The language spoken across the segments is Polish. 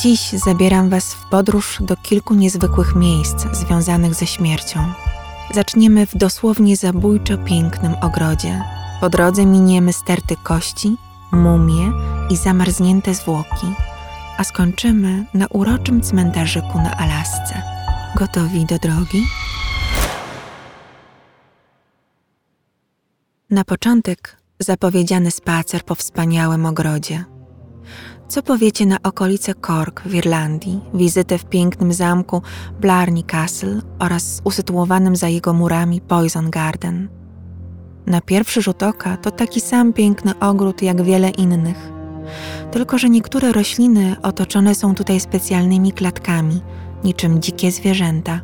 Dziś zabieram Was w podróż do kilku niezwykłych miejsc związanych ze śmiercią. Zaczniemy w dosłownie zabójczo pięknym ogrodzie. Po drodze miniemy sterty kości, mumie i zamarznięte zwłoki, a skończymy na uroczym cmentarzyku na Alasce. Gotowi do drogi? Na początek zapowiedziany spacer po wspaniałym ogrodzie. Co powiecie na okolice Cork w Irlandii, wizytę w pięknym zamku Blarney Castle oraz usytuowanym za jego murami Poison Garden? Na pierwszy rzut oka to taki sam piękny ogród jak wiele innych. Tylko, że niektóre rośliny otoczone są tutaj specjalnymi klatkami, niczym dzikie zwierzęta.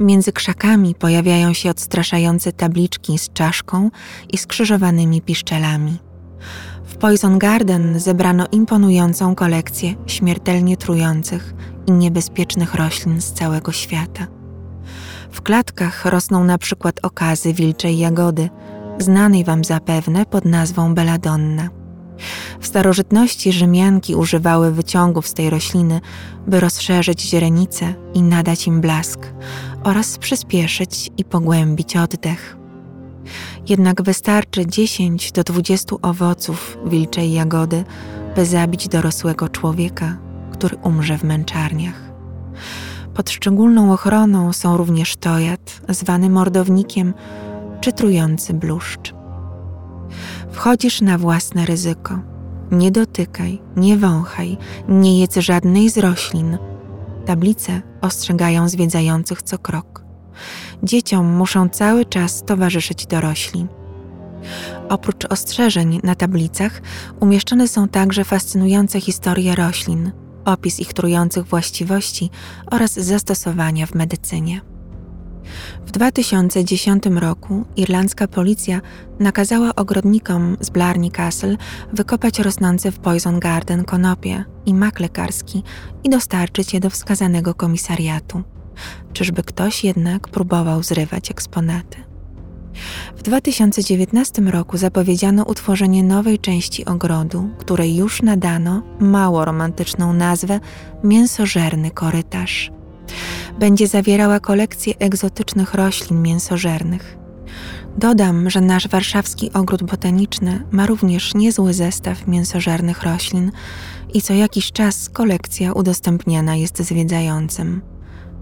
Między krzakami pojawiają się odstraszające tabliczki z czaszką i skrzyżowanymi piszczelami. Poison Garden zebrano imponującą kolekcję śmiertelnie trujących i niebezpiecznych roślin z całego świata. W klatkach rosną na przykład okazy wilczej jagody, znanej Wam zapewne pod nazwą belladonna. W starożytności Rzymianki używały wyciągów z tej rośliny, by rozszerzyć źrenice i nadać im blask oraz przyspieszyć i pogłębić oddech. Jednak wystarczy 10 do 20 owoców wilczej jagody, by zabić dorosłego człowieka, który umrze w męczarniach. Pod szczególną ochroną są również tojat, zwany mordownikiem, czy trujący bluszcz. Wchodzisz na własne ryzyko. Nie dotykaj, nie wąchaj, nie jedz żadnej z roślin. Tablice ostrzegają zwiedzających co krok. Dzieciom muszą cały czas towarzyszyć dorośli. Oprócz ostrzeżeń na tablicach umieszczone są także fascynujące historie roślin, opis ich trujących właściwości oraz zastosowania w medycynie. W 2010 roku irlandzka policja nakazała ogrodnikom z Blarney Castle wykopać rosnące w Poison Garden konopie i mak lekarski i dostarczyć je do wskazanego komisariatu. Czyżby ktoś jednak próbował zrywać eksponaty? W 2019 roku zapowiedziano utworzenie nowej części ogrodu, której już nadano mało romantyczną nazwę Mięsożerny Korytarz. Będzie zawierała kolekcję egzotycznych roślin mięsożernych. Dodam, że nasz warszawski ogród botaniczny ma również niezły zestaw mięsożernych roślin i co jakiś czas kolekcja udostępniana jest zwiedzającym.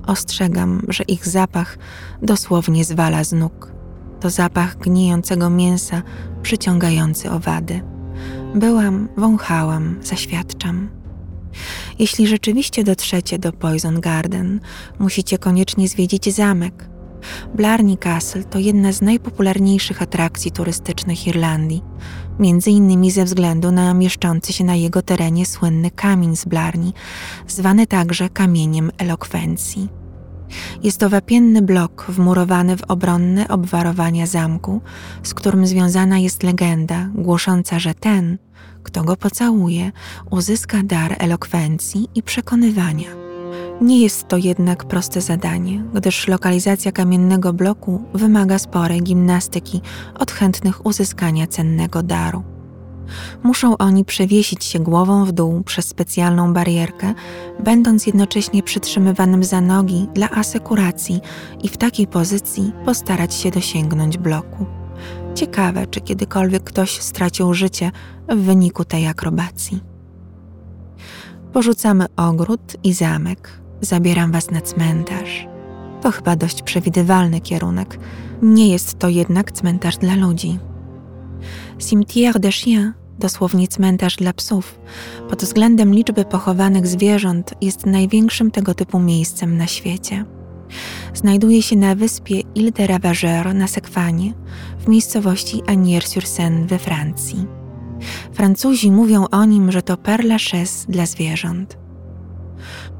Ostrzegam, że ich zapach dosłownie zwala z nóg. To zapach gnijącego mięsa, przyciągający owady. Byłam, wąchałam, zaświadczam. Jeśli rzeczywiście dotrzecie do Poison Garden, musicie koniecznie zwiedzić zamek. Blarney Castle to jedna z najpopularniejszych atrakcji turystycznych Irlandii, między innymi ze względu na mieszczący się na jego terenie słynny kamień z Blarney, zwany także kamieniem elokwencji. Jest to wapienny blok wmurowany w obronne obwarowania zamku, z którym związana jest legenda głosząca, że ten, kto go pocałuje, uzyska dar elokwencji i przekonywania. Nie jest to jednak proste zadanie, gdyż lokalizacja kamiennego bloku wymaga sporej gimnastyki od chętnych uzyskania cennego daru. Muszą oni przewiesić się głową w dół przez specjalną barierkę, będąc jednocześnie przytrzymywanym za nogi dla asekuracji i w takiej pozycji postarać się dosięgnąć bloku. Ciekawe, czy kiedykolwiek ktoś stracił życie w wyniku tej akrobacji. Porzucamy ogród i zamek. Zabieram was na cmentarz. To chyba dość przewidywalny kierunek. Nie jest to jednak cmentarz dla ludzi. Cimetière des Chiens, dosłownie cmentarz dla psów, pod względem liczby pochowanych zwierząt jest największym tego typu miejscem na świecie. Znajduje się na wyspie Ile de Ravageur na Sekwanie, w miejscowości Agnières-sur-Seine we Francji. Francuzi mówią o nim, że to Père Lachaise dla zwierząt.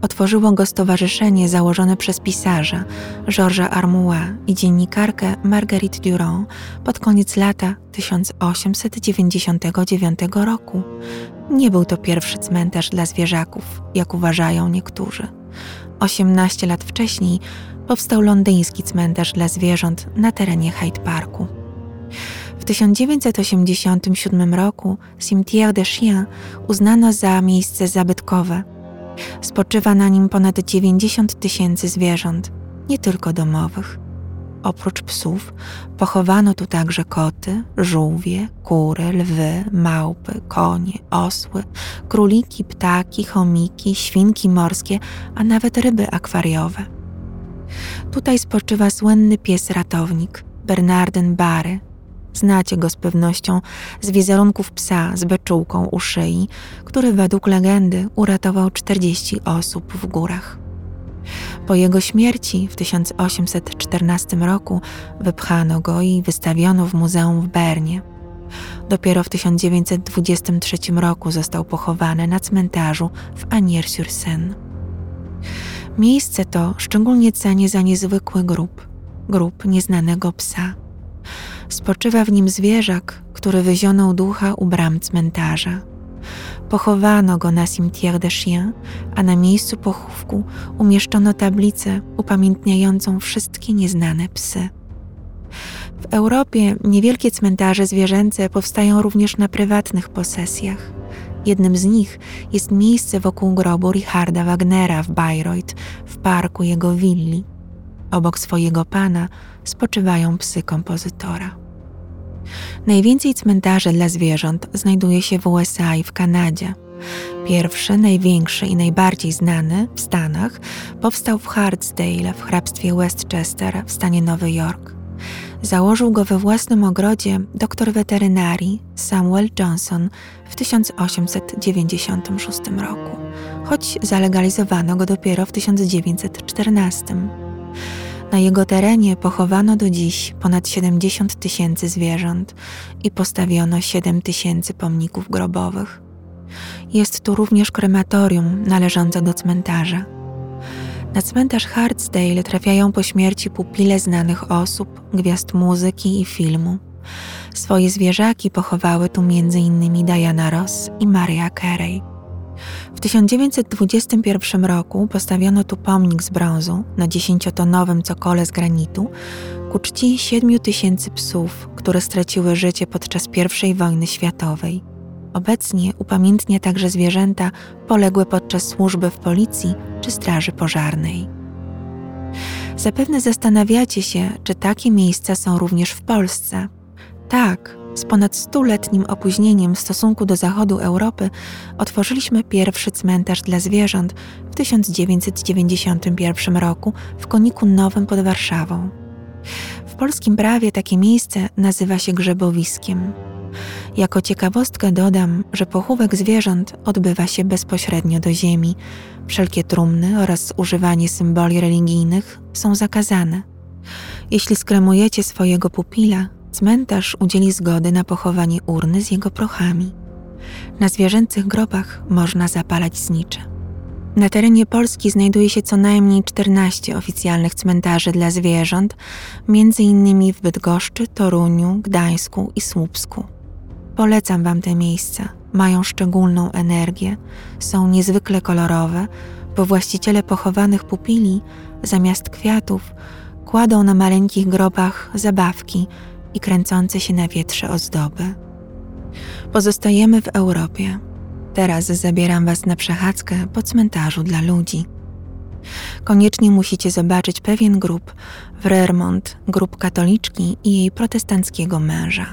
Otworzyło go stowarzyszenie założone przez pisarza Georgesa Armoua i dziennikarkę Marguerite Durand pod koniec lata 1899 roku. Nie był to pierwszy cmentarz dla zwierzaków, jak uważają niektórzy. 18 lat wcześniej powstał londyński cmentarz dla zwierząt na terenie Hyde Parku. W 1987 roku Cimetière des Chiens uznano za miejsce zabytkowe – Spoczywa na nim ponad 90 tysięcy zwierząt, nie tylko domowych. Oprócz psów pochowano tu także koty, żółwie, kury, lwy, małpy, konie, osły, króliki, ptaki, chomiki, świnki morskie, a nawet ryby akwariowe. Tutaj spoczywa słynny pies ratownik, Bernardyn Bary. Znacie go z pewnością z wizerunków psa z beczułką u szyi, który według legendy uratował 40 osób w górach. Po jego śmierci w 1814 roku wypchano go i wystawiono w muzeum w Bernie. Dopiero w 1923 roku został pochowany na cmentarzu w Agnières-sur-Seine. Miejsce to szczególnie cenię za niezwykły grób, grób nieznanego psa. Spoczywa w nim zwierzak, który wyzionął ducha u bram cmentarza. Pochowano go na cimetière de Chien, a na miejscu pochówku umieszczono tablicę upamiętniającą wszystkie nieznane psy. W Europie niewielkie cmentarze zwierzęce powstają również na prywatnych posesjach. Jednym z nich jest miejsce wokół grobu Richarda Wagnera w Bayreuth, w parku jego willi. Obok swojego pana spoczywają psy kompozytora. Najwięcej cmentarzy dla zwierząt znajduje się w USA i w Kanadzie. Pierwszy, największy i najbardziej znany w Stanach powstał w Hartsdale w hrabstwie Westchester w stanie Nowy Jork. Założył go we własnym ogrodzie doktor weterynarii Samuel Johnson w 1896 roku, choć zalegalizowano go dopiero w 1914. Na jego terenie pochowano do dziś ponad 70 tysięcy zwierząt i postawiono 7 tysięcy pomników grobowych. Jest tu również krematorium należące do cmentarza. Na cmentarz Hartsdale trafiają po śmierci pupile znanych osób, gwiazd muzyki i filmu. Swoje zwierzaki pochowały tu m.in. Diana Ross i Maria Carey. W 1921 roku postawiono tu pomnik z brązu na dziesięciotonowym cokole z granitu ku czci siedmiu tysięcy psów, które straciły życie podczas I wojny światowej. Obecnie upamiętnia także zwierzęta poległe podczas służby w policji czy straży pożarnej. Zapewne zastanawiacie się, czy takie miejsca są również w Polsce. Tak, z ponad stuletnim opóźnieniem w stosunku do zachodu Europy otworzyliśmy pierwszy cmentarz dla zwierząt w 1991 roku w Koniku Nowym pod Warszawą. W polskim prawie takie miejsce nazywa się grzebowiskiem. Jako ciekawostkę dodam, że pochówek zwierząt odbywa się bezpośrednio do ziemi. Wszelkie trumny oraz używanie symboli religijnych są zakazane. Jeśli skremujecie swojego pupila, Cmentarz udzieli zgody na pochowanie urny z jego prochami. Na zwierzęcych grobach można zapalać znicze. Na terenie Polski znajduje się co najmniej 14 oficjalnych cmentarzy dla zwierząt, innymi w Bydgoszczy, Toruniu, Gdańsku i Słupsku. Polecam Wam te miejsca. Mają szczególną energię, są niezwykle kolorowe, bo właściciele pochowanych pupili zamiast kwiatów kładą na maleńkich grobach zabawki, i kręcące się na wietrze ozdoby. Pozostajemy w Europie. Teraz zabieram Was na przechadzkę po cmentarzu dla ludzi. Koniecznie musicie zobaczyć pewien grób w Rermont, grób katoliczki i jej protestanckiego męża.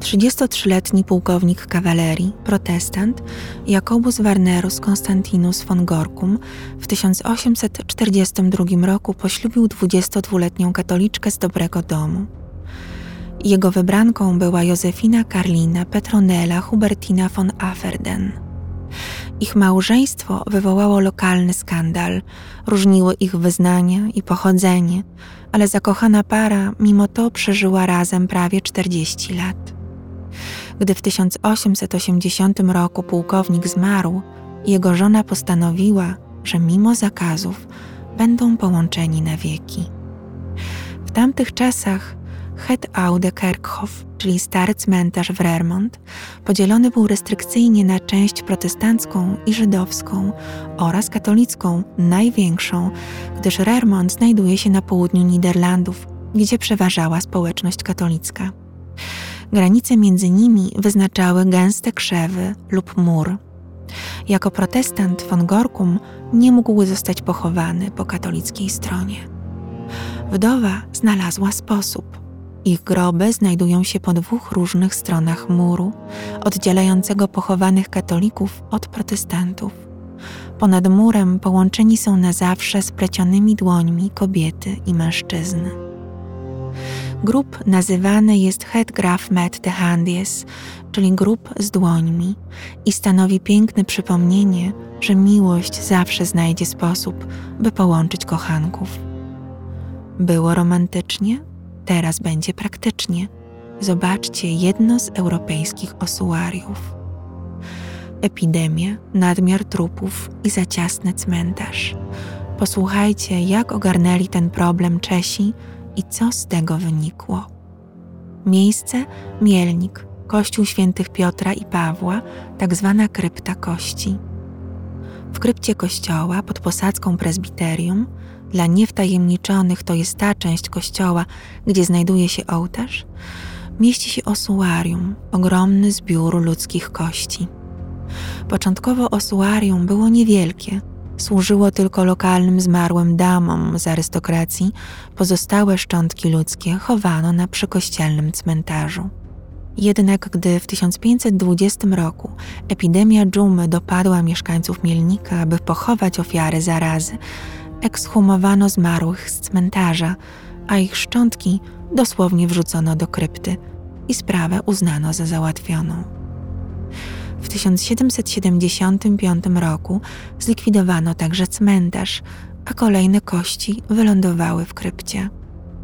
33-letni pułkownik kawalerii, protestant, Jakobus Warnerus Konstantinus von Gorkum w 1842 roku poślubił 22-letnią katoliczkę z dobrego domu. Jego wybranką była Józefina Karlina Petronella Hubertina von Afferden. Ich małżeństwo wywołało lokalny skandal, różniły ich wyznania i pochodzenie, ale zakochana para mimo to przeżyła razem prawie 40 lat. Gdy w 1880 roku pułkownik zmarł, jego żona postanowiła, że mimo zakazów będą połączeni na wieki. W tamtych czasach Het Oude Kerkhof, czyli stary cmentarz w Rermont, podzielony był restrykcyjnie na część protestancką i żydowską oraz katolicką, największą, gdyż Rermont znajduje się na południu Niderlandów, gdzie przeważała społeczność katolicka. Granice między nimi wyznaczały gęste krzewy lub mur. Jako protestant von Gorkum nie mógł zostać pochowany po katolickiej stronie. Wdowa znalazła sposób. Ich groby znajdują się po dwóch różnych stronach muru, oddzielającego pochowanych katolików od protestantów. Ponad murem połączeni są na zawsze splecionymi dłońmi kobiety i mężczyzny. Grób nazywany jest Het Graf met de Handies, czyli grób z dłońmi, i stanowi piękne przypomnienie, że miłość zawsze znajdzie sposób, by połączyć kochanków. Było romantycznie, teraz będzie praktycznie. Zobaczcie jedno z europejskich osuariów. Epidemia, nadmiar trupów i za ciasny cmentarz. Posłuchajcie, jak ogarnęli ten problem Czesi i co z tego wynikło. Miejsce Mielnik, Kościół Świętych Piotra i Pawła, tak zwana krypta kości. W krypcie kościoła pod posadzką prezbiterium, dla niewtajemniczonych to jest ta część kościoła, gdzie znajduje się ołtarz, mieści się osuarium, ogromny zbiór ludzkich kości. Początkowo osuarium było niewielkie, służyło tylko lokalnym zmarłym damom z arystokracji, pozostałe szczątki ludzkie chowano na przykościelnym cmentarzu. Jednak gdy w 1520 roku epidemia dżumy dopadła mieszkańców Mielnika, aby pochować ofiary zarazy, ekshumowano zmarłych z cmentarza, a ich szczątki dosłownie wrzucono do krypty i sprawę uznano za załatwioną. W 1775 roku zlikwidowano także cmentarz, a kolejne kości wylądowały w krypcie.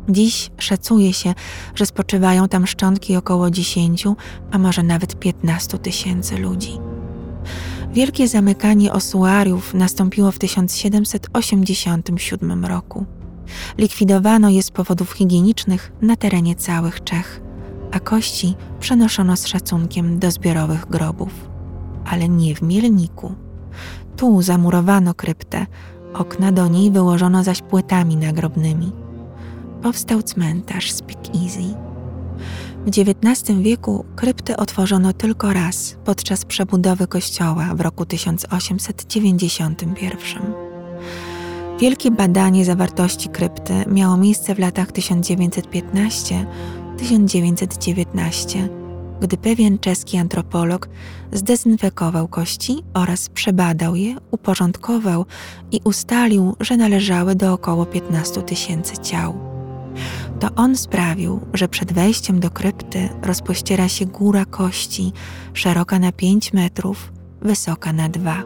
Dziś szacuje się, że spoczywają tam szczątki około 10, a może nawet 15 tysięcy ludzi. Wielkie zamykanie osuariów nastąpiło w 1787 roku. Likwidowano je z powodów higienicznych na terenie całych Czech, a kości przenoszono z szacunkiem do zbiorowych grobów. Ale nie w Mielniku. Tu zamurowano kryptę, okna do niej wyłożono zaś płytami nagrobnymi powstał cmentarz Speakeasy. W XIX wieku kryptę otworzono tylko raz podczas przebudowy kościoła w roku 1891. Wielkie badanie zawartości krypty miało miejsce w latach 1915-1919, gdy pewien czeski antropolog zdezynfekował kości oraz przebadał je, uporządkował i ustalił, że należały do około 15 tysięcy ciał. To on sprawił, że przed wejściem do krypty rozpościera się góra kości, szeroka na 5 metrów, wysoka na 2.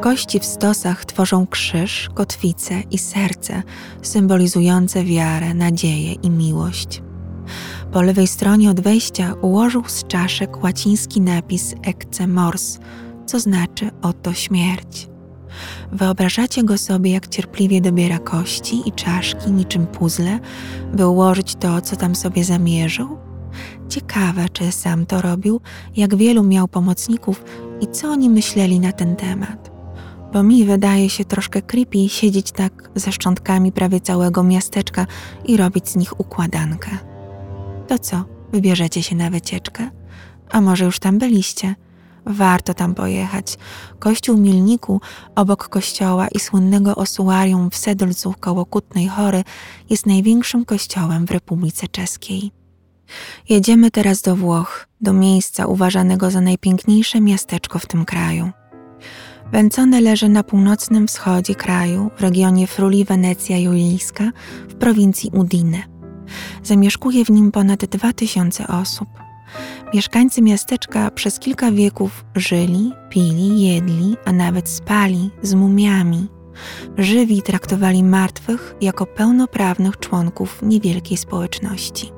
Kości w stosach tworzą krzyż, kotwicę i serce, symbolizujące wiarę, nadzieję i miłość. Po lewej stronie od wejścia ułożył z czaszek łaciński napis Ecce Mors, co znaczy oto śmierć. Wyobrażacie go sobie, jak cierpliwie dobiera kości i czaszki niczym puzzle, by ułożyć to, co tam sobie zamierzył? Ciekawe, czy sam to robił, jak wielu miał pomocników i co oni myśleli na ten temat. Bo mi wydaje się troszkę creepy siedzieć tak ze szczątkami prawie całego miasteczka i robić z nich układankę. To co, wybierzecie się na wycieczkę? A może już tam byliście? Warto tam pojechać. Kościół Milniku, obok kościoła i słynnego osuarium w Sedlcu koło Kutnej Chory, jest największym kościołem w Republice Czeskiej. Jedziemy teraz do Włoch, do miejsca uważanego za najpiękniejsze miasteczko w tym kraju. Węcone leży na północnym wschodzie kraju, w regionie Fruli Wenecja Julijska, w prowincji Udine. Zamieszkuje w nim ponad 2000 osób. Mieszkańcy miasteczka przez kilka wieków żyli, pili, jedli, a nawet spali z mumiami. Żywi traktowali martwych jako pełnoprawnych członków niewielkiej społeczności.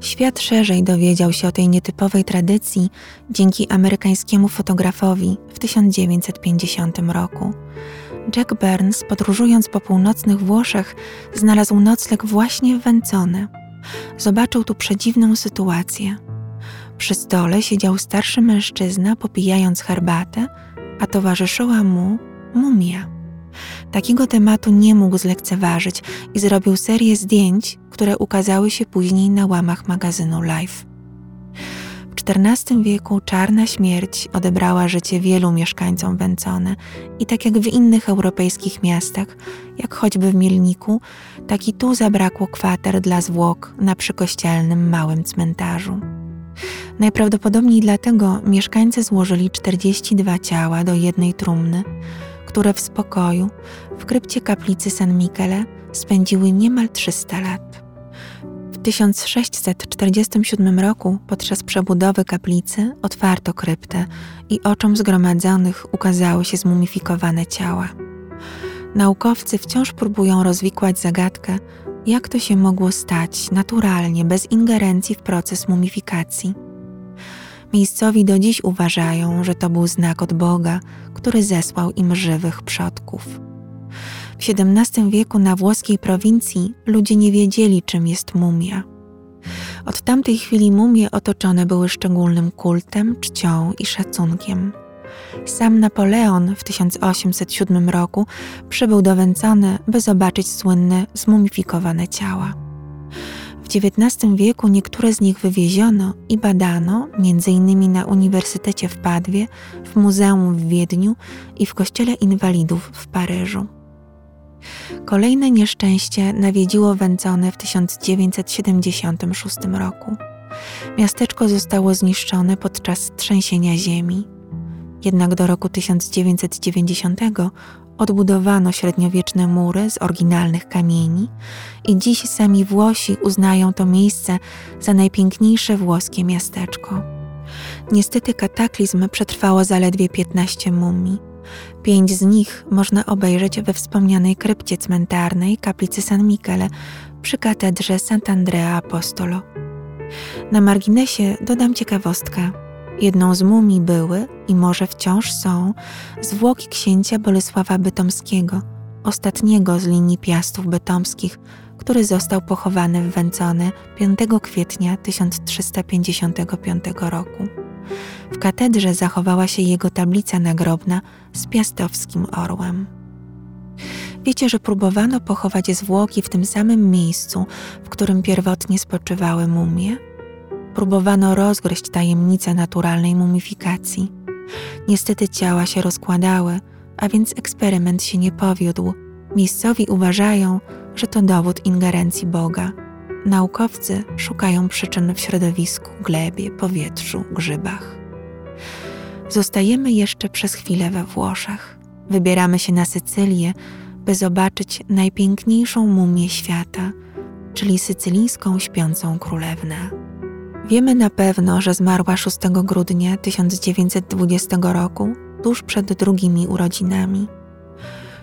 Świat szerzej dowiedział się o tej nietypowej tradycji dzięki amerykańskiemu fotografowi w 1950 roku. Jack Burns, podróżując po północnych Włoszech, znalazł nocleg właśnie w Węcone. Zobaczył tu przedziwną sytuację. Przy stole siedział starszy mężczyzna, popijając herbatę, a towarzyszyła mu mumia. Takiego tematu nie mógł zlekceważyć i zrobił serię zdjęć, które ukazały się później na łamach magazynu Life. W XIV wieku czarna śmierć odebrała życie wielu mieszkańcom Węcone i tak jak w innych europejskich miastach, jak choćby w Mielniku, tak i tu zabrakło kwater dla zwłok na przykościelnym małym cmentarzu. Najprawdopodobniej dlatego mieszkańcy złożyli 42 ciała do jednej trumny, które w spokoju w krypcie kaplicy San Michele spędziły niemal 300 lat. W 1647 roku podczas przebudowy kaplicy otwarto kryptę i oczom zgromadzonych ukazały się zmumifikowane ciała. Naukowcy wciąż próbują rozwikłać zagadkę, jak to się mogło stać naturalnie, bez ingerencji w proces mumifikacji. Miejscowi do dziś uważają, że to był znak od Boga, który zesłał im żywych przodków. W XVII wieku na włoskiej prowincji ludzie nie wiedzieli, czym jest mumia. Od tamtej chwili mumie otoczone były szczególnym kultem, czcią i szacunkiem. Sam Napoleon w 1807 roku przybył do Węcone, by zobaczyć słynne zmumifikowane ciała. W XIX wieku niektóre z nich wywieziono i badano, m.in. na Uniwersytecie w Padwie, w Muzeum w Wiedniu i w Kościele Inwalidów w Paryżu. Kolejne nieszczęście nawiedziło Węcone w 1976 roku. Miasteczko zostało zniszczone podczas trzęsienia ziemi. Jednak do roku 1990 odbudowano średniowieczne mury z oryginalnych kamieni i dziś sami Włosi uznają to miejsce za najpiękniejsze włoskie miasteczko. Niestety kataklizm przetrwało zaledwie 15 mumii. Pięć z nich można obejrzeć we wspomnianej krypcie cmentarnej kaplicy San Michele przy katedrze Sant'Andrea Apostolo. Na marginesie dodam ciekawostkę. Jedną z mumii były i może wciąż są zwłoki księcia Bolesława Bytomskiego, ostatniego z linii piastów bytomskich, który został pochowany w Węcone 5 kwietnia 1355 roku. W katedrze zachowała się jego tablica nagrobna z piastowskim orłem. Wiecie, że próbowano pochować zwłoki w tym samym miejscu, w którym pierwotnie spoczywały mumie? Próbowano rozgryźć tajemnicę naturalnej mumifikacji. Niestety ciała się rozkładały, a więc eksperyment się nie powiódł. Miejscowi uważają, że to dowód ingerencji Boga. Naukowcy szukają przyczyn w środowisku, glebie, powietrzu, grzybach. Zostajemy jeszcze przez chwilę we Włoszech. Wybieramy się na Sycylię, by zobaczyć najpiękniejszą mumię świata, czyli sycylijską śpiącą królewnę. Wiemy na pewno, że zmarła 6 grudnia 1920 roku, tuż przed drugimi urodzinami.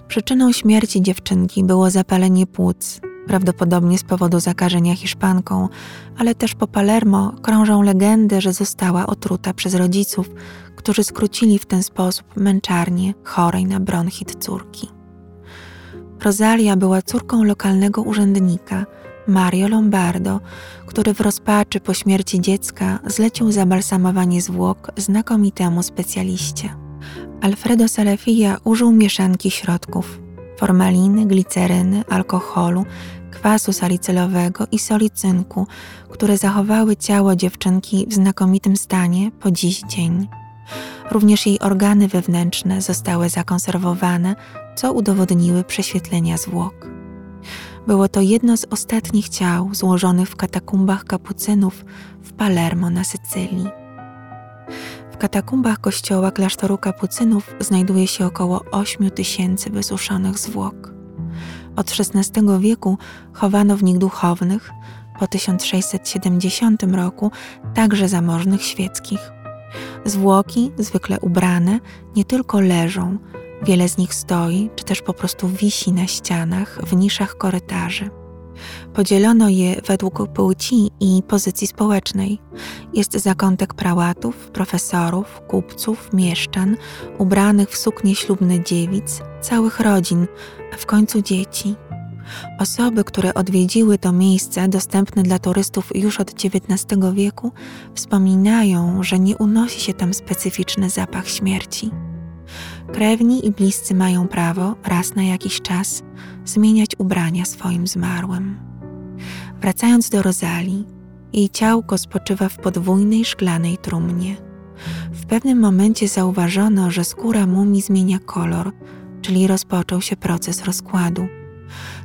Przyczyną śmierci dziewczynki było zapalenie płuc, prawdopodobnie z powodu zakażenia hiszpanką, ale też po Palermo krążą legendy, że została otruta przez rodziców, którzy skrócili w ten sposób męczarnię chorej na bronchit córki. Rosalia była córką lokalnego urzędnika, Mario Lombardo, który w rozpaczy po śmierci dziecka zlecił zabalsamowanie zwłok znakomitemu specjaliście. Alfredo Salafia użył mieszanki środków formaliny, gliceryny, alkoholu, kwasu salicylowego i soli cynku, które zachowały ciało dziewczynki w znakomitym stanie po dziś dzień. Również jej organy wewnętrzne zostały zakonserwowane, co udowodniły prześwietlenia zwłok. Było to jedno z ostatnich ciał złożonych w katakumbach kapucynów w Palermo na Sycylii. W katakumbach kościoła klasztoru kapucynów znajduje się około 8 tysięcy wysuszonych zwłok. Od XVI wieku chowano w nich duchownych, po 1670 roku także zamożnych świeckich. Zwłoki, zwykle ubrane, nie tylko leżą, wiele z nich stoi, czy też po prostu wisi na ścianach, w niszach korytarzy. Podzielono je według płci i pozycji społecznej. Jest zakątek prałatów, profesorów, kupców, mieszczan, ubranych w suknie ślubne dziewic, całych rodzin, a w końcu dzieci. Osoby, które odwiedziły to miejsce dostępne dla turystów już od XIX wieku, wspominają, że nie unosi się tam specyficzny zapach śmierci. Krewni i bliscy mają prawo raz na jakiś czas zmieniać ubrania swoim zmarłym. Wracając do Rozali, Jej ciałko spoczywa w podwójnej szklanej trumnie. W pewnym momencie zauważono, że skóra mumii zmienia kolor, czyli rozpoczął się proces rozkładu.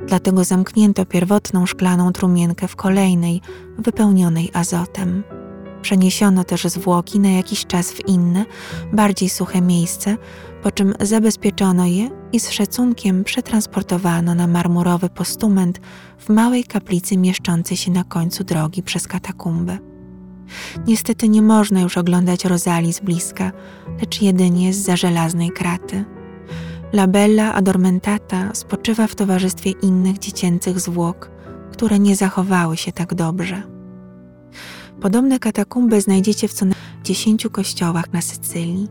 Dlatego zamknięto pierwotną szklaną trumienkę w kolejnej, wypełnionej azotem. Przeniesiono też zwłoki na jakiś czas w inne, bardziej suche miejsce, po czym zabezpieczono je i z szacunkiem przetransportowano na marmurowy postument w małej kaplicy mieszczącej się na końcu drogi przez katakumby. Niestety nie można już oglądać Rozali z bliska, lecz jedynie z za żelaznej kraty. La Bella Adormentata spoczywa w towarzystwie innych dziecięcych zwłok, które nie zachowały się tak dobrze. Podobne katakumby znajdziecie w co najmniej dziesięciu kościołach na Sycylii.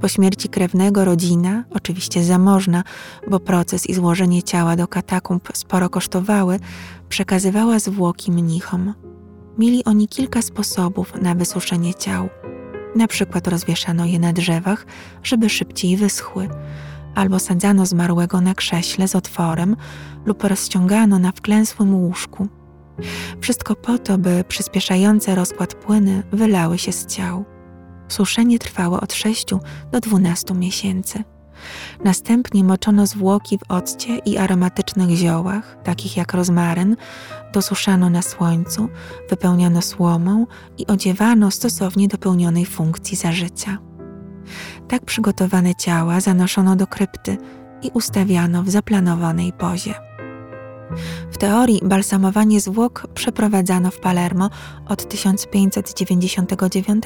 Po śmierci krewnego rodzina, oczywiście zamożna, bo proces i złożenie ciała do katakumb sporo kosztowały, przekazywała zwłoki mnichom. Mieli oni kilka sposobów na wysuszenie ciał. Na przykład rozwieszano je na drzewach, żeby szybciej wyschły, albo sadzano zmarłego na krześle z otworem lub rozciągano na wklęsłym łóżku. Wszystko po to, by przyspieszające rozkład płyny wylały się z ciał. Suszenie trwało od 6 do 12 miesięcy. Następnie moczono zwłoki w occie i aromatycznych ziołach, takich jak rozmaryn, dosuszano na słońcu, wypełniano słomą i odziewano stosownie do pełnionej funkcji za życia. Tak przygotowane ciała zanoszono do krypty i ustawiano w zaplanowanej pozie. W teorii balsamowanie zwłok przeprowadzano w Palermo od 1599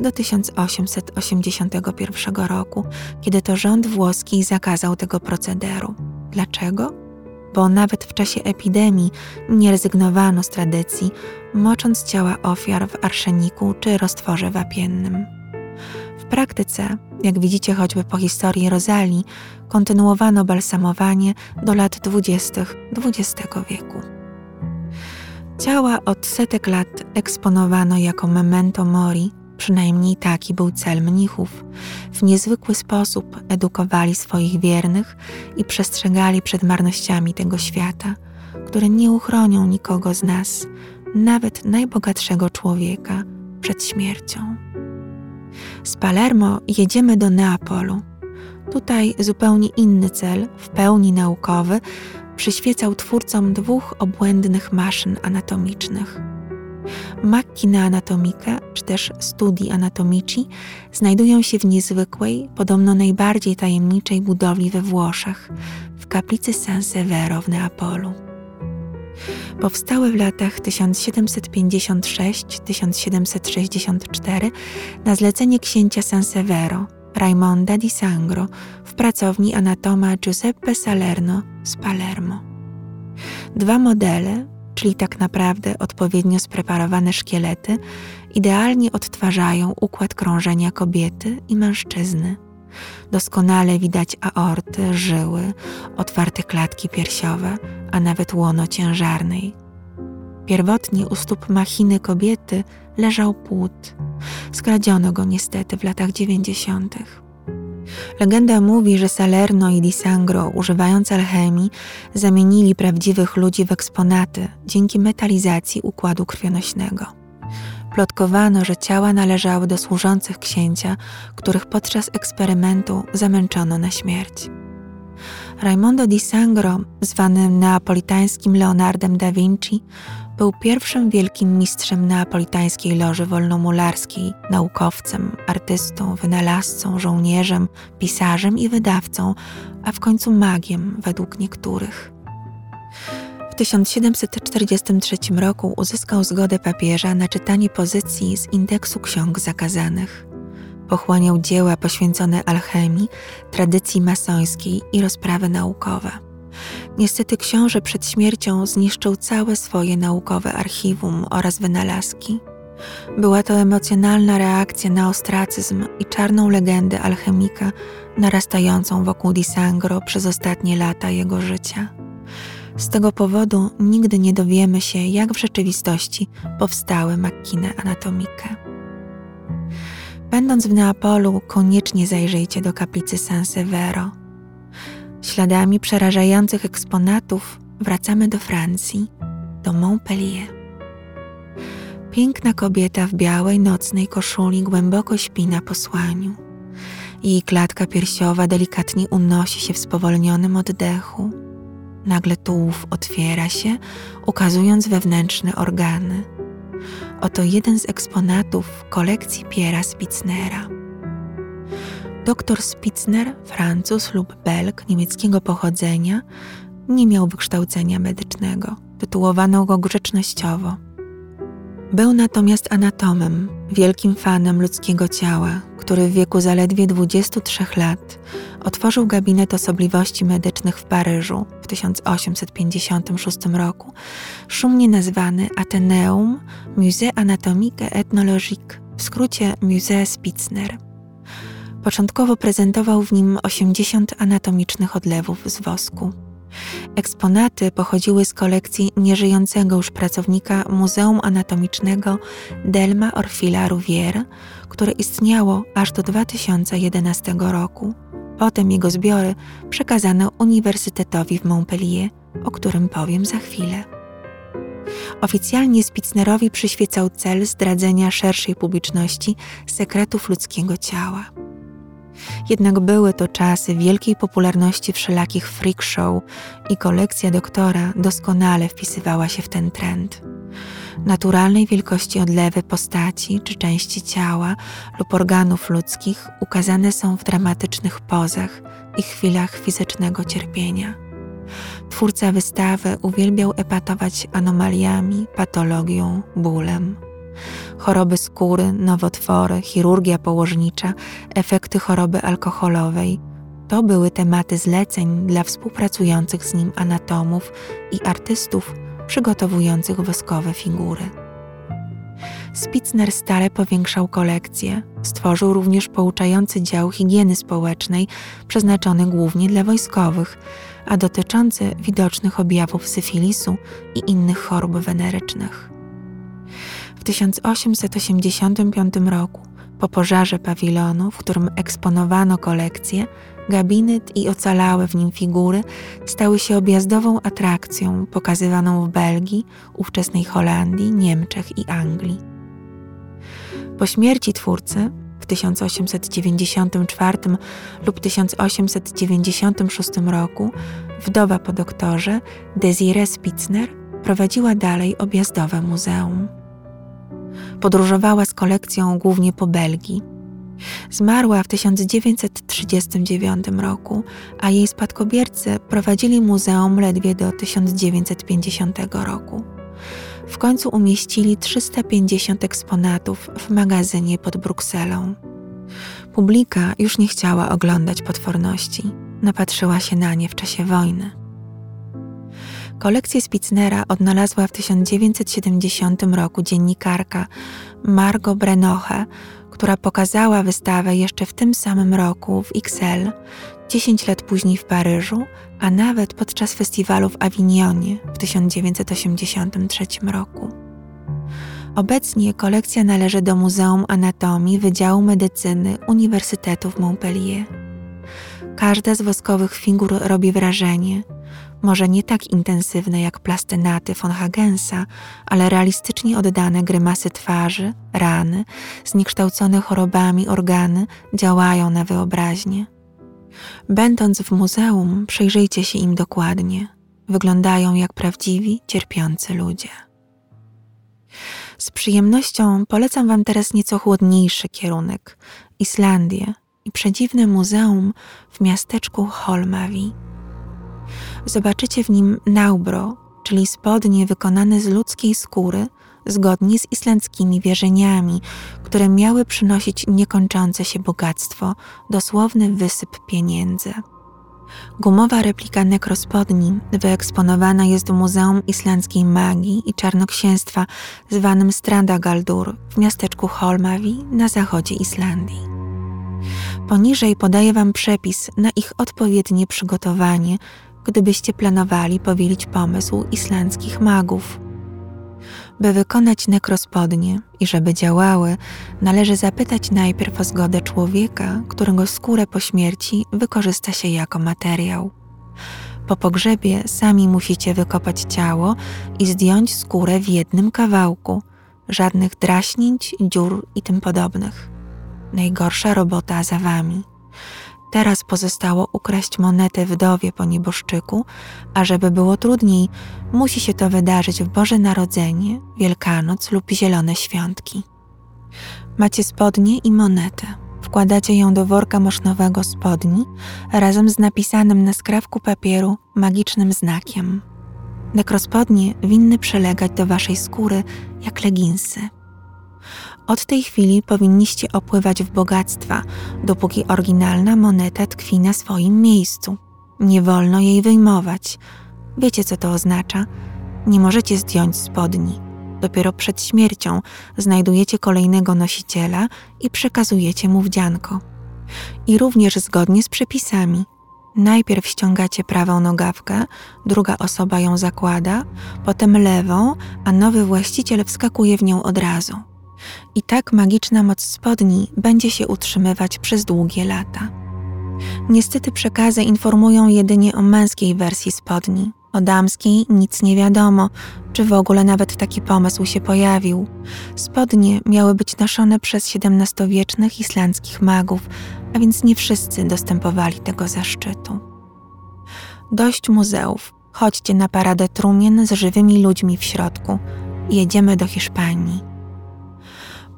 do 1881 roku, kiedy to rząd włoski zakazał tego procederu. Dlaczego? Bo nawet w czasie epidemii nie rezygnowano z tradycji, mocząc ciała ofiar w arszeniku czy roztworze wapiennym. Praktyce, jak widzicie choćby po historii Rozali, kontynuowano balsamowanie do lat dwudziestych XX wieku. Ciała od setek lat eksponowano jako memento mori, przynajmniej taki był cel mnichów. W niezwykły sposób edukowali swoich wiernych i przestrzegali przed marnościami tego świata, które nie uchronią nikogo z nas, nawet najbogatszego człowieka, przed śmiercią. Z Palermo jedziemy do Neapolu. Tutaj zupełnie inny cel, w pełni naukowy, przyświecał twórcom dwóch obłędnych maszyn anatomicznych. Macchina anatomica, czy też studi anatomici, znajdują się w niezwykłej, podobno najbardziej tajemniczej budowli we Włoszech, w kaplicy San Severo w Neapolu powstały w latach 1756-1764 na zlecenie księcia Sansevero, Raimonda di Sangro, w pracowni anatoma Giuseppe Salerno z Palermo. Dwa modele, czyli tak naprawdę odpowiednio spreparowane szkielety, idealnie odtwarzają układ krążenia kobiety i mężczyzny. Doskonale widać aorty, żyły, otwarte klatki piersiowe, a nawet łono ciężarnej. Pierwotnie u stóp machiny kobiety leżał płód. Skradziono go niestety w latach dziewięćdziesiątych. Legenda mówi, że Salerno i Di Sangro, używając alchemii, zamienili prawdziwych ludzi w eksponaty dzięki metalizacji układu krwionośnego. Plotkowano, że ciała należały do służących księcia, których podczas eksperymentu zamęczono na śmierć. Raimondo di Sangro, zwany neapolitańskim Leonardem da Vinci, był pierwszym wielkim mistrzem neapolitańskiej loży wolnomularskiej, naukowcem, artystą, wynalazcą, żołnierzem, pisarzem i wydawcą, a w końcu magiem według niektórych. W 1743 roku uzyskał zgodę papieża na czytanie pozycji z indeksu ksiąg zakazanych. Pochłaniał dzieła poświęcone alchemii, tradycji masońskiej i rozprawy naukowe. Niestety książę przed śmiercią zniszczył całe swoje naukowe archiwum oraz wynalazki. Była to emocjonalna reakcja na ostracyzm i czarną legendę alchemika narastającą wokół Di Sangro przez ostatnie lata jego życia. Z tego powodu nigdy nie dowiemy się, jak w rzeczywistości powstały makiny anatomike. Będąc w Neapolu, koniecznie zajrzyjcie do kaplicy San Severo. Śladami przerażających eksponatów wracamy do Francji, do Montpellier. Piękna kobieta w białej nocnej koszuli głęboko śpi na posłaniu. Jej klatka piersiowa delikatnie unosi się w spowolnionym oddechu. Nagle tułów otwiera się, ukazując wewnętrzne organy. Oto jeden z eksponatów kolekcji Piera Spitznera. Doktor Spitzner, Francuz lub Belg niemieckiego pochodzenia, nie miał wykształcenia medycznego. Tytułowano go grzecznościowo. Był natomiast anatomem, wielkim fanem ludzkiego ciała, który w wieku zaledwie 23 lat otworzył gabinet osobliwości medycznych w Paryżu w 1856 roku, szumnie nazwany Atheneum Musée Anatomique et Ethnologique, w skrócie Musée Spitzner. Początkowo prezentował w nim 80 anatomicznych odlewów z wosku. Eksponaty pochodziły z kolekcji nieżyjącego już pracownika Muzeum Anatomicznego Delma Orfila Rouvière, które istniało aż do 2011 roku. Potem jego zbiory przekazano Uniwersytetowi w Montpellier, o którym powiem za chwilę. Oficjalnie Spitznerowi przyświecał cel zdradzenia szerszej publiczności sekretów ludzkiego ciała. Jednak były to czasy wielkiej popularności wszelakich freak show i kolekcja doktora doskonale wpisywała się w ten trend. Naturalnej wielkości odlewy postaci czy części ciała lub organów ludzkich ukazane są w dramatycznych pozach i chwilach fizycznego cierpienia. Twórca wystawy uwielbiał epatować anomaliami, patologią, bólem choroby skóry, nowotwory, chirurgia położnicza, efekty choroby alkoholowej. To były tematy zleceń dla współpracujących z nim anatomów i artystów przygotowujących woskowe figury. Spitzner stale powiększał kolekcję, stworzył również pouczający dział higieny społecznej, przeznaczony głównie dla wojskowych, a dotyczący widocznych objawów syfilisu i innych chorób wenerycznych. W 1885 roku, po pożarze pawilonu, w którym eksponowano kolekcję, gabinet i ocalałe w nim figury stały się objazdową atrakcją pokazywaną w Belgii, ówczesnej Holandii, Niemczech i Anglii. Po śmierci twórcy w 1894 lub 1896 roku wdowa po doktorze Desiree Spitzner prowadziła dalej objazdowe muzeum. Podróżowała z kolekcją głównie po Belgii. Zmarła w 1939 roku, a jej spadkobiercy prowadzili muzeum ledwie do 1950 roku. W końcu umieścili 350 eksponatów w magazynie pod Brukselą. Publika już nie chciała oglądać potworności, napatrzyła się na nie w czasie wojny. Kolekcję Spitznera odnalazła w 1970 roku dziennikarka Margot Brenoche, która pokazała wystawę jeszcze w tym samym roku w XL, 10 lat później w Paryżu, a nawet podczas festiwalu w Avignonie w 1983 roku. Obecnie kolekcja należy do Muzeum Anatomii Wydziału Medycyny Uniwersytetu w Montpellier. Każda z woskowych figur robi wrażenie – może nie tak intensywne jak plastenaty von Hagensa, ale realistycznie oddane grymasy twarzy, rany, zniekształcone chorobami organy działają na wyobraźnię. Będąc w muzeum, przyjrzyjcie się im dokładnie. Wyglądają jak prawdziwi, cierpiący ludzie. Z przyjemnością polecam Wam teraz nieco chłodniejszy kierunek Islandię i przedziwne muzeum w miasteczku Holmavi zobaczycie w nim naubro, czyli spodnie wykonane z ludzkiej skóry, zgodnie z islandzkimi wierzeniami, które miały przynosić niekończące się bogactwo, dosłowny wysyp pieniędzy. Gumowa replika nekrospodni wyeksponowana jest w Muzeum Islandzkiej Magii i Czarnoksięstwa zwanym Strandagaldur w miasteczku Holmavi na zachodzie Islandii. Poniżej podaję Wam przepis na ich odpowiednie przygotowanie gdybyście planowali powielić pomysł islandzkich magów. By wykonać nekrospodnie i żeby działały, należy zapytać najpierw o zgodę człowieka, którego skórę po śmierci wykorzysta się jako materiał. Po pogrzebie sami musicie wykopać ciało i zdjąć skórę w jednym kawałku, żadnych draśnięć, dziur i tym podobnych. Najgorsza robota za wami. Teraz pozostało ukraść monetę wdowie po nieboszczyku, a żeby było trudniej, musi się to wydarzyć w Boże Narodzenie, Wielkanoc lub Zielone Świątki. Macie spodnie i monetę. Wkładacie ją do worka mosznowego spodni razem z napisanym na skrawku papieru magicznym znakiem. Nekrospodnie winny przylegać do waszej skóry jak leginsy. Od tej chwili powinniście opływać w bogactwa, dopóki oryginalna moneta tkwi na swoim miejscu. Nie wolno jej wyjmować. Wiecie, co to oznacza? Nie możecie zdjąć spodni. Dopiero przed śmiercią znajdujecie kolejnego nosiciela i przekazujecie mu wdzianko. I również zgodnie z przepisami. Najpierw ściągacie prawą nogawkę, druga osoba ją zakłada, potem lewą, a nowy właściciel wskakuje w nią od razu. I tak magiczna moc spodni będzie się utrzymywać przez długie lata. Niestety przekazy informują jedynie o męskiej wersji spodni. O damskiej nic nie wiadomo, czy w ogóle nawet taki pomysł się pojawił. Spodnie miały być noszone przez XVII-wiecznych islandzkich magów, a więc nie wszyscy dostępowali tego zaszczytu. Dość muzeów, chodźcie na paradę trumien z żywymi ludźmi w środku. Jedziemy do Hiszpanii.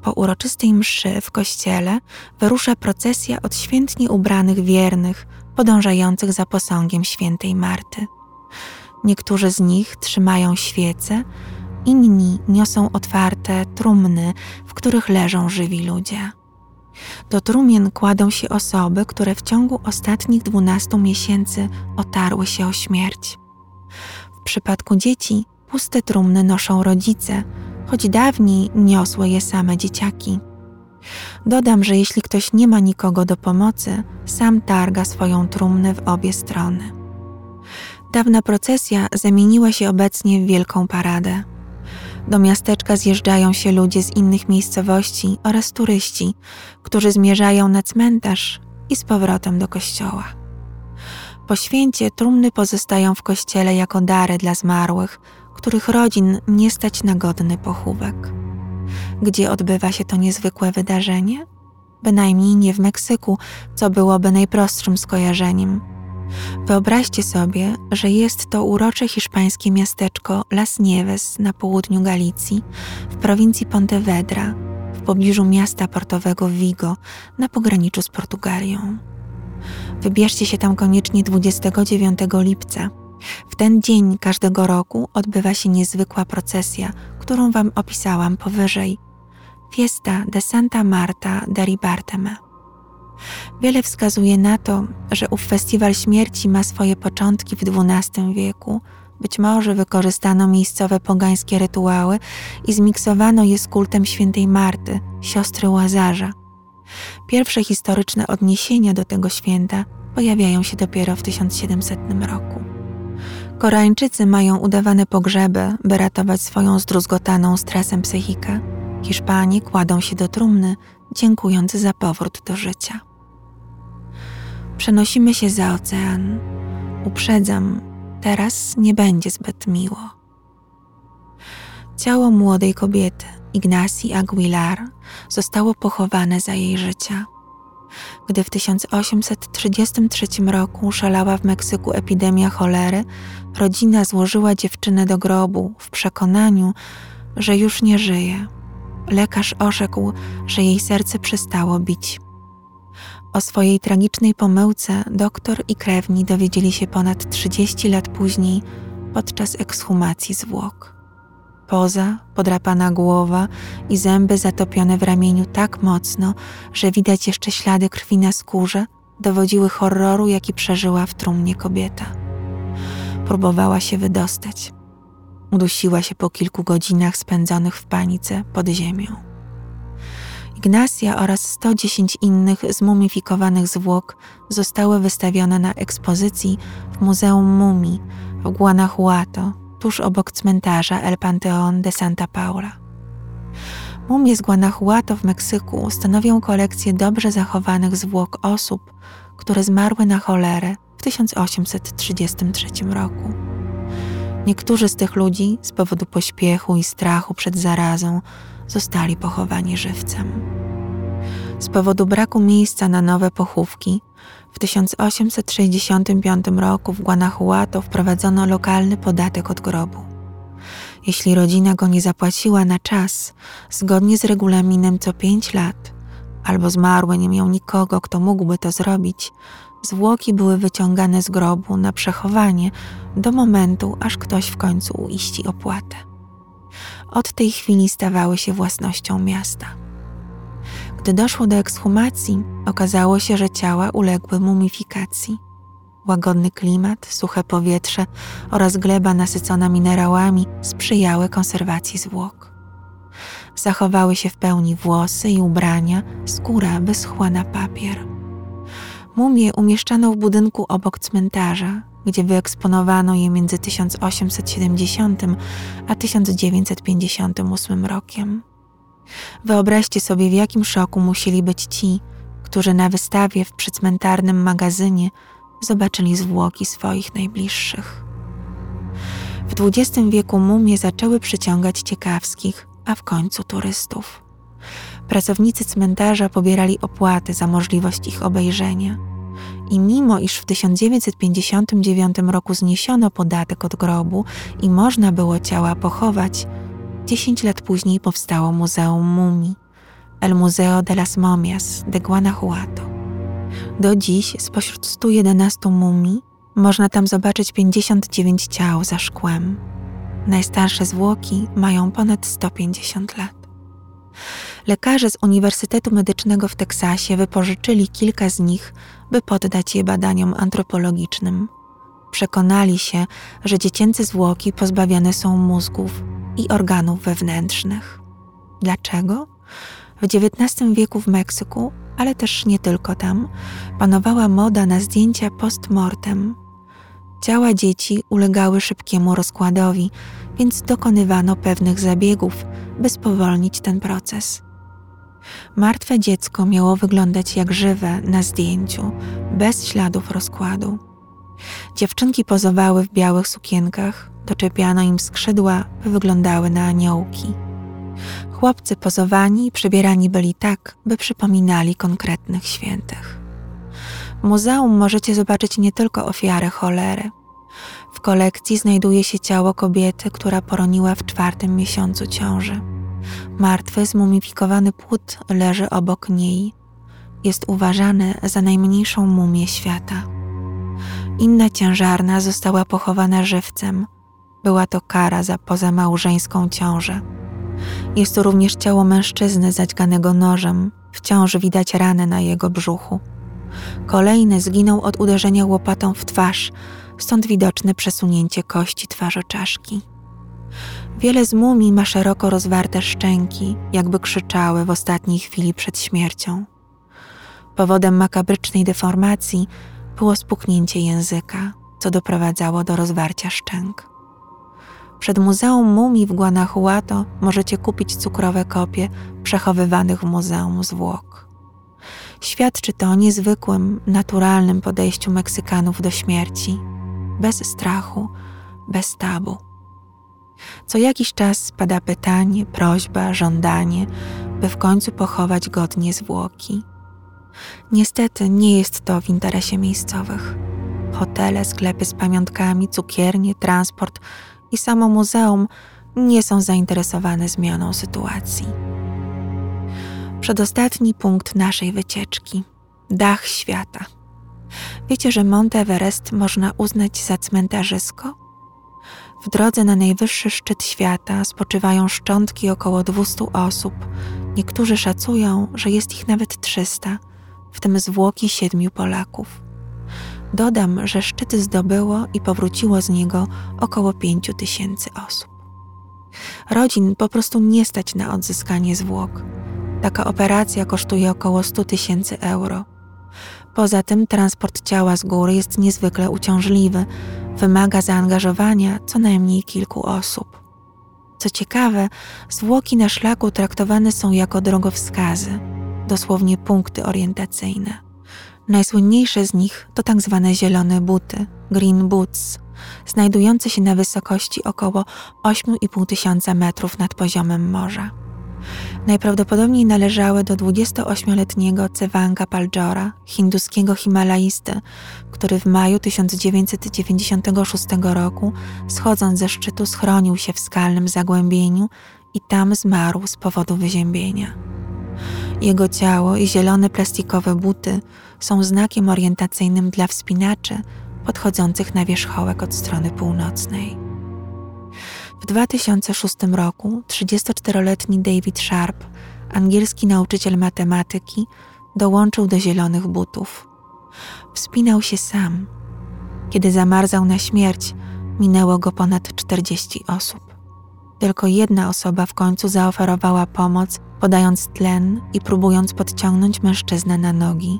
Po uroczystej mszy w kościele wyrusza procesja od świętnie ubranych wiernych, podążających za posągiem świętej Marty. Niektórzy z nich trzymają świece, inni niosą otwarte trumny, w których leżą żywi ludzie. Do trumien kładą się osoby, które w ciągu ostatnich dwunastu miesięcy otarły się o śmierć. W przypadku dzieci puste trumny noszą rodzice, choć dawniej niosły je same dzieciaki. Dodam, że jeśli ktoś nie ma nikogo do pomocy, sam targa swoją trumnę w obie strony. Dawna procesja zamieniła się obecnie w wielką paradę. Do miasteczka zjeżdżają się ludzie z innych miejscowości oraz turyści, którzy zmierzają na cmentarz i z powrotem do kościoła. Po święcie trumny pozostają w kościele jako dary dla zmarłych, których rodzin nie stać na godny pochówek. Gdzie odbywa się to niezwykłe wydarzenie? Bynajmniej nie w Meksyku, co byłoby najprostszym skojarzeniem. Wyobraźcie sobie, że jest to urocze hiszpańskie miasteczko Las Nieves na południu Galicji, w prowincji Pontevedra, w pobliżu miasta portowego Vigo, na pograniczu z Portugalią. Wybierzcie się tam koniecznie 29 lipca w ten dzień każdego roku odbywa się niezwykła procesja, którą Wam opisałam powyżej. Fiesta de Santa Marta de Ribarteme. Wiele wskazuje na to, że ów festiwal śmierci ma swoje początki w XII wieku. Być może wykorzystano miejscowe pogańskie rytuały i zmiksowano je z kultem świętej Marty, siostry Łazarza. Pierwsze historyczne odniesienia do tego święta pojawiają się dopiero w 1700 roku. Koreańczycy mają udawane pogrzeby, by ratować swoją zdruzgotaną stresem psychikę. Hiszpanie kładą się do trumny, dziękując za powrót do życia. Przenosimy się za ocean. Uprzedzam, teraz nie będzie zbyt miło. Ciało młodej kobiety, Ignacji Aguilar, zostało pochowane za jej życia. Gdy w 1833 roku szalała w Meksyku epidemia cholery, rodzina złożyła dziewczynę do grobu w przekonaniu, że już nie żyje. Lekarz orzekł, że jej serce przestało bić. O swojej tragicznej pomyłce doktor i krewni dowiedzieli się ponad 30 lat później podczas ekshumacji zwłok. Poza, podrapana głowa i zęby zatopione w ramieniu tak mocno, że widać jeszcze ślady krwi na skórze, dowodziły horroru, jaki przeżyła w trumnie kobieta. Próbowała się wydostać. Udusiła się po kilku godzinach spędzonych w panice pod ziemią. Ignacja oraz 110 innych zmumifikowanych zwłok zostały wystawione na ekspozycji w Muzeum Mumii w Guanajuato tuż obok cmentarza El Panteón de Santa Paula. Mumie z Guanajuato w Meksyku stanowią kolekcję dobrze zachowanych zwłok osób, które zmarły na cholerę w 1833 roku. Niektórzy z tych ludzi z powodu pośpiechu i strachu przed zarazą zostali pochowani żywcem. Z powodu braku miejsca na nowe pochówki w 1865 roku w Guanajuato wprowadzono lokalny podatek od grobu. Jeśli rodzina go nie zapłaciła na czas, zgodnie z regulaminem co pięć lat, albo zmarły nie miał nikogo, kto mógłby to zrobić, zwłoki były wyciągane z grobu na przechowanie do momentu, aż ktoś w końcu uiści opłatę. Od tej chwili stawały się własnością miasta. Gdy doszło do ekshumacji, okazało się, że ciała uległy mumifikacji. Łagodny klimat, suche powietrze oraz gleba nasycona minerałami sprzyjały konserwacji zwłok. Zachowały się w pełni włosy i ubrania, skóra wyschła na papier. Mumie umieszczano w budynku obok cmentarza, gdzie wyeksponowano je między 1870 a 1958 rokiem. Wyobraźcie sobie, w jakim szoku musieli być ci, którzy na wystawie w przycmentarnym magazynie zobaczyli zwłoki swoich najbliższych. W XX wieku mumie zaczęły przyciągać ciekawskich, a w końcu turystów. Pracownicy cmentarza pobierali opłaty za możliwość ich obejrzenia. I mimo iż w 1959 roku zniesiono podatek od grobu i można było ciała pochować, 10 lat później powstało Muzeum Mumii, El Museo de las Momias de Guanajuato. Do dziś spośród 111 mumii można tam zobaczyć 59 ciał za szkłem. Najstarsze zwłoki mają ponad 150 lat. Lekarze z Uniwersytetu Medycznego w Teksasie wypożyczyli kilka z nich, by poddać je badaniom antropologicznym. Przekonali się, że dziecięce zwłoki pozbawiane są mózgów i organów wewnętrznych. Dlaczego? W XIX wieku w Meksyku, ale też nie tylko tam, panowała moda na zdjęcia post-mortem. Ciała dzieci ulegały szybkiemu rozkładowi, więc dokonywano pewnych zabiegów, by spowolnić ten proces. Martwe dziecko miało wyglądać jak żywe na zdjęciu, bez śladów rozkładu. Dziewczynki pozowały w białych sukienkach, doczepiano im skrzydła, by wyglądały na aniołki. Chłopcy pozowani i przebierani byli tak, by przypominali konkretnych świętych. W muzeum możecie zobaczyć nie tylko ofiarę cholery. W kolekcji znajduje się ciało kobiety, która poroniła w czwartym miesiącu ciąży. Martwy, zmumifikowany płód leży obok niej. Jest uważany za najmniejszą mumię świata. Inna ciężarna została pochowana żywcem. Była to kara za pozamałżeńską ciążę. Jest to również ciało mężczyzny zadźganego nożem. Wciąż widać ranę na jego brzuchu. Kolejny zginął od uderzenia łopatą w twarz, stąd widoczne przesunięcie kości twarzoczaszki. Wiele z mumii ma szeroko rozwarte szczęki, jakby krzyczały w ostatniej chwili przed śmiercią. Powodem makabrycznej deformacji było spuchnięcie języka, co doprowadzało do rozwarcia szczęk. Przed Muzeum Mumii w Guanajuato możecie kupić cukrowe kopie przechowywanych w muzeum zwłok. Świadczy to o niezwykłym, naturalnym podejściu Meksykanów do śmierci, bez strachu, bez tabu. Co jakiś czas pada pytanie, prośba, żądanie, by w końcu pochować godnie zwłoki. Niestety nie jest to w interesie miejscowych. Hotele, sklepy z pamiątkami, cukiernie, transport i samo muzeum nie są zainteresowane zmianą sytuacji. Przedostatni punkt naszej wycieczki dach świata. Wiecie, że Monte Everest można uznać za cmentarzysko? W drodze na najwyższy szczyt świata spoczywają szczątki około 200 osób. Niektórzy szacują, że jest ich nawet 300, w tym zwłoki siedmiu Polaków. Dodam, że szczyt zdobyło i powróciło z niego około 5 tysięcy osób. Rodzin po prostu nie stać na odzyskanie zwłok. Taka operacja kosztuje około 100 tysięcy euro. Poza tym transport ciała z góry jest niezwykle uciążliwy, wymaga zaangażowania co najmniej kilku osób. Co ciekawe, zwłoki na szlaku traktowane są jako drogowskazy, dosłownie punkty orientacyjne. Najsłynniejsze z nich to tak zwane zielone buty, green boots, znajdujący się na wysokości około 8,5 tysiąca metrów nad poziomem morza. Najprawdopodobniej należały do 28-letniego Cewanga Paljora, hinduskiego himalaisty, który w maju 1996 roku, schodząc ze szczytu, schronił się w skalnym zagłębieniu i tam zmarł z powodu wyziębienia. Jego ciało i zielone plastikowe buty są znakiem orientacyjnym dla wspinaczy podchodzących na wierzchołek od strony północnej. W 2006 roku 34-letni David Sharp, angielski nauczyciel matematyki, dołączył do zielonych butów. Wspinał się sam. Kiedy zamarzał na śmierć, minęło go ponad 40 osób. Tylko jedna osoba w końcu zaoferowała pomoc, podając tlen i próbując podciągnąć mężczyznę na nogi.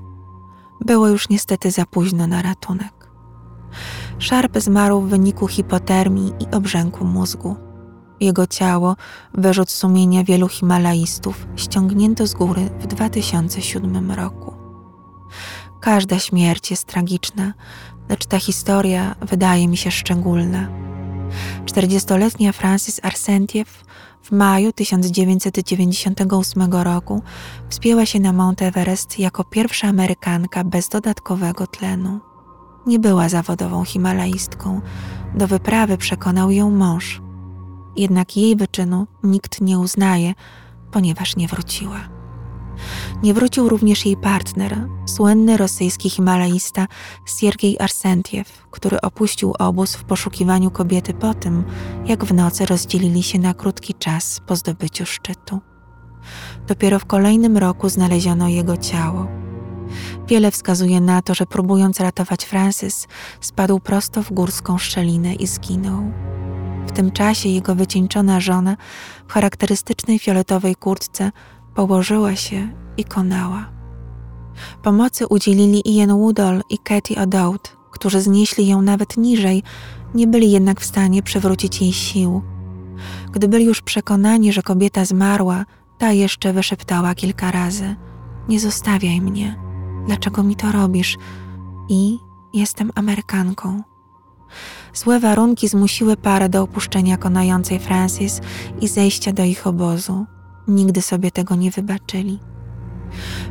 Było już niestety za późno na ratunek. Sharp zmarł w wyniku hipotermii i obrzęku mózgu. Jego ciało, wyrzut sumienia wielu himalaistów, ściągnięto z góry w 2007 roku. Każda śmierć jest tragiczna, lecz ta historia wydaje mi się szczególna. 40-letnia Francis Arsentiew w maju 1998 roku wspięła się na Mount Everest jako pierwsza Amerykanka bez dodatkowego tlenu. Nie była zawodową himalaistką. Do wyprawy przekonał ją mąż. Jednak jej wyczynu nikt nie uznaje, ponieważ nie wróciła. Nie wrócił również jej partner, słynny rosyjski himalaista Siergiej Arsentiew, który opuścił obóz w poszukiwaniu kobiety po tym, jak w nocy rozdzielili się na krótki czas po zdobyciu szczytu. Dopiero w kolejnym roku znaleziono jego ciało. Wiele wskazuje na to, że próbując ratować Francis, spadł prosto w górską szczelinę i zginął. W tym czasie jego wycieńczona żona w charakterystycznej fioletowej kurtce położyła się i konała. Pomocy udzielili Ian Woodall i Katie O'Dowd, którzy znieśli ją nawet niżej, nie byli jednak w stanie przywrócić jej sił. Gdy byli już przekonani, że kobieta zmarła, ta jeszcze wyszeptała kilka razy: Nie zostawiaj mnie. Dlaczego mi to robisz? I jestem Amerykanką. Złe warunki zmusiły parę do opuszczenia konającej Francis i zejścia do ich obozu. Nigdy sobie tego nie wybaczyli.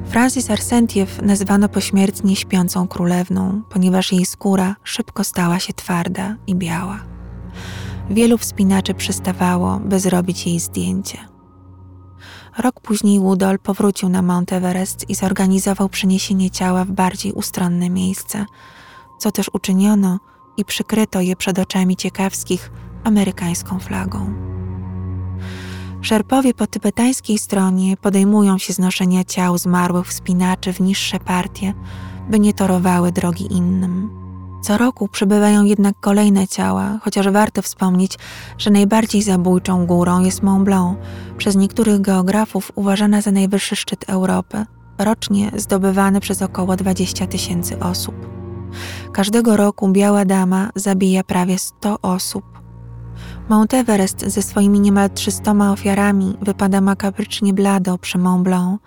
Francis Arsentiew nazwano pośmiertnie śpiącą królewną, ponieważ jej skóra szybko stała się twarda i biała. Wielu wspinaczy przystawało, by zrobić jej zdjęcie. Rok później Woodall powrócił na Mount Everest i zorganizował przeniesienie ciała w bardziej ustronne miejsce, co też uczyniono i przykryto je przed oczami ciekawskich amerykańską flagą. Szerpowie po tybetańskiej stronie podejmują się znoszenia ciał zmarłych wspinaczy w niższe partie, by nie torowały drogi innym. Co roku przybywają jednak kolejne ciała, chociaż warto wspomnieć, że najbardziej zabójczą górą jest Mont Blanc, przez niektórych geografów uważana za najwyższy szczyt Europy, rocznie zdobywany przez około 20 tysięcy osób. Każdego roku Biała Dama zabija prawie 100 osób. Mount Everest ze swoimi niemal 300 ofiarami wypada makabrycznie blado przy Mont Blanc,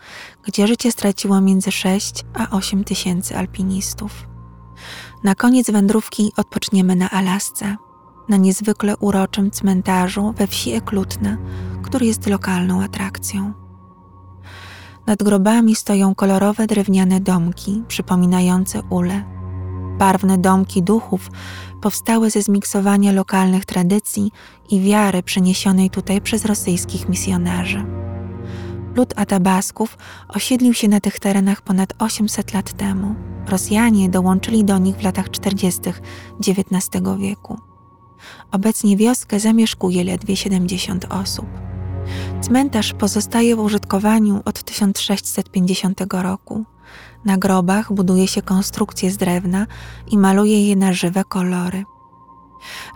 gdzie życie straciło między 6 a 8 tysięcy alpinistów. Na koniec wędrówki odpoczniemy na Alasce, na niezwykle uroczym cmentarzu we wsi Eklutna, który jest lokalną atrakcją. Nad grobami stoją kolorowe drewniane domki przypominające ule. Barwne domki duchów powstały ze zmiksowania lokalnych tradycji i wiary przeniesionej tutaj przez rosyjskich misjonarzy. Lud Atabasków osiedlił się na tych terenach ponad 800 lat temu. Rosjanie dołączyli do nich w latach 40. XIX wieku. Obecnie wioskę zamieszkuje ledwie 70 osób. Cmentarz pozostaje w użytkowaniu od 1650 roku. Na grobach buduje się konstrukcje z drewna i maluje je na żywe kolory.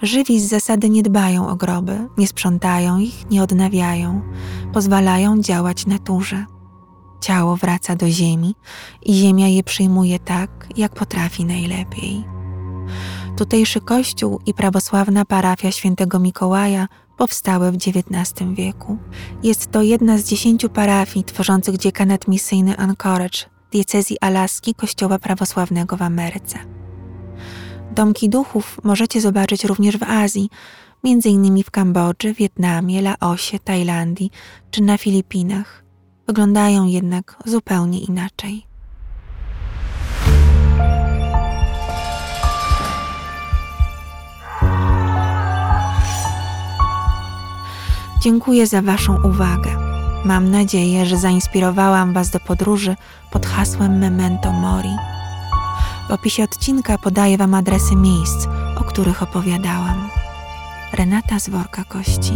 Żywi z zasady nie dbają o groby, nie sprzątają ich, nie odnawiają, pozwalają działać naturze. Ciało wraca do ziemi i ziemia je przyjmuje tak, jak potrafi najlepiej. Tutejszy kościół i prawosławna parafia świętego Mikołaja powstały w XIX wieku. Jest to jedna z dziesięciu parafii tworzących dziekanat misyjny Anchorage, diecezji Alaski Kościoła Prawosławnego w Ameryce. Domki duchów możecie zobaczyć również w Azji, m.in. w Kambodży, Wietnamie, Laosie, Tajlandii czy na Filipinach. Wyglądają jednak zupełnie inaczej. Dziękuję za Waszą uwagę. Mam nadzieję, że zainspirowałam Was do podróży pod hasłem Memento Mori. W opisie odcinka podaję Wam adresy miejsc, o których opowiadałam. Renata z worka kości.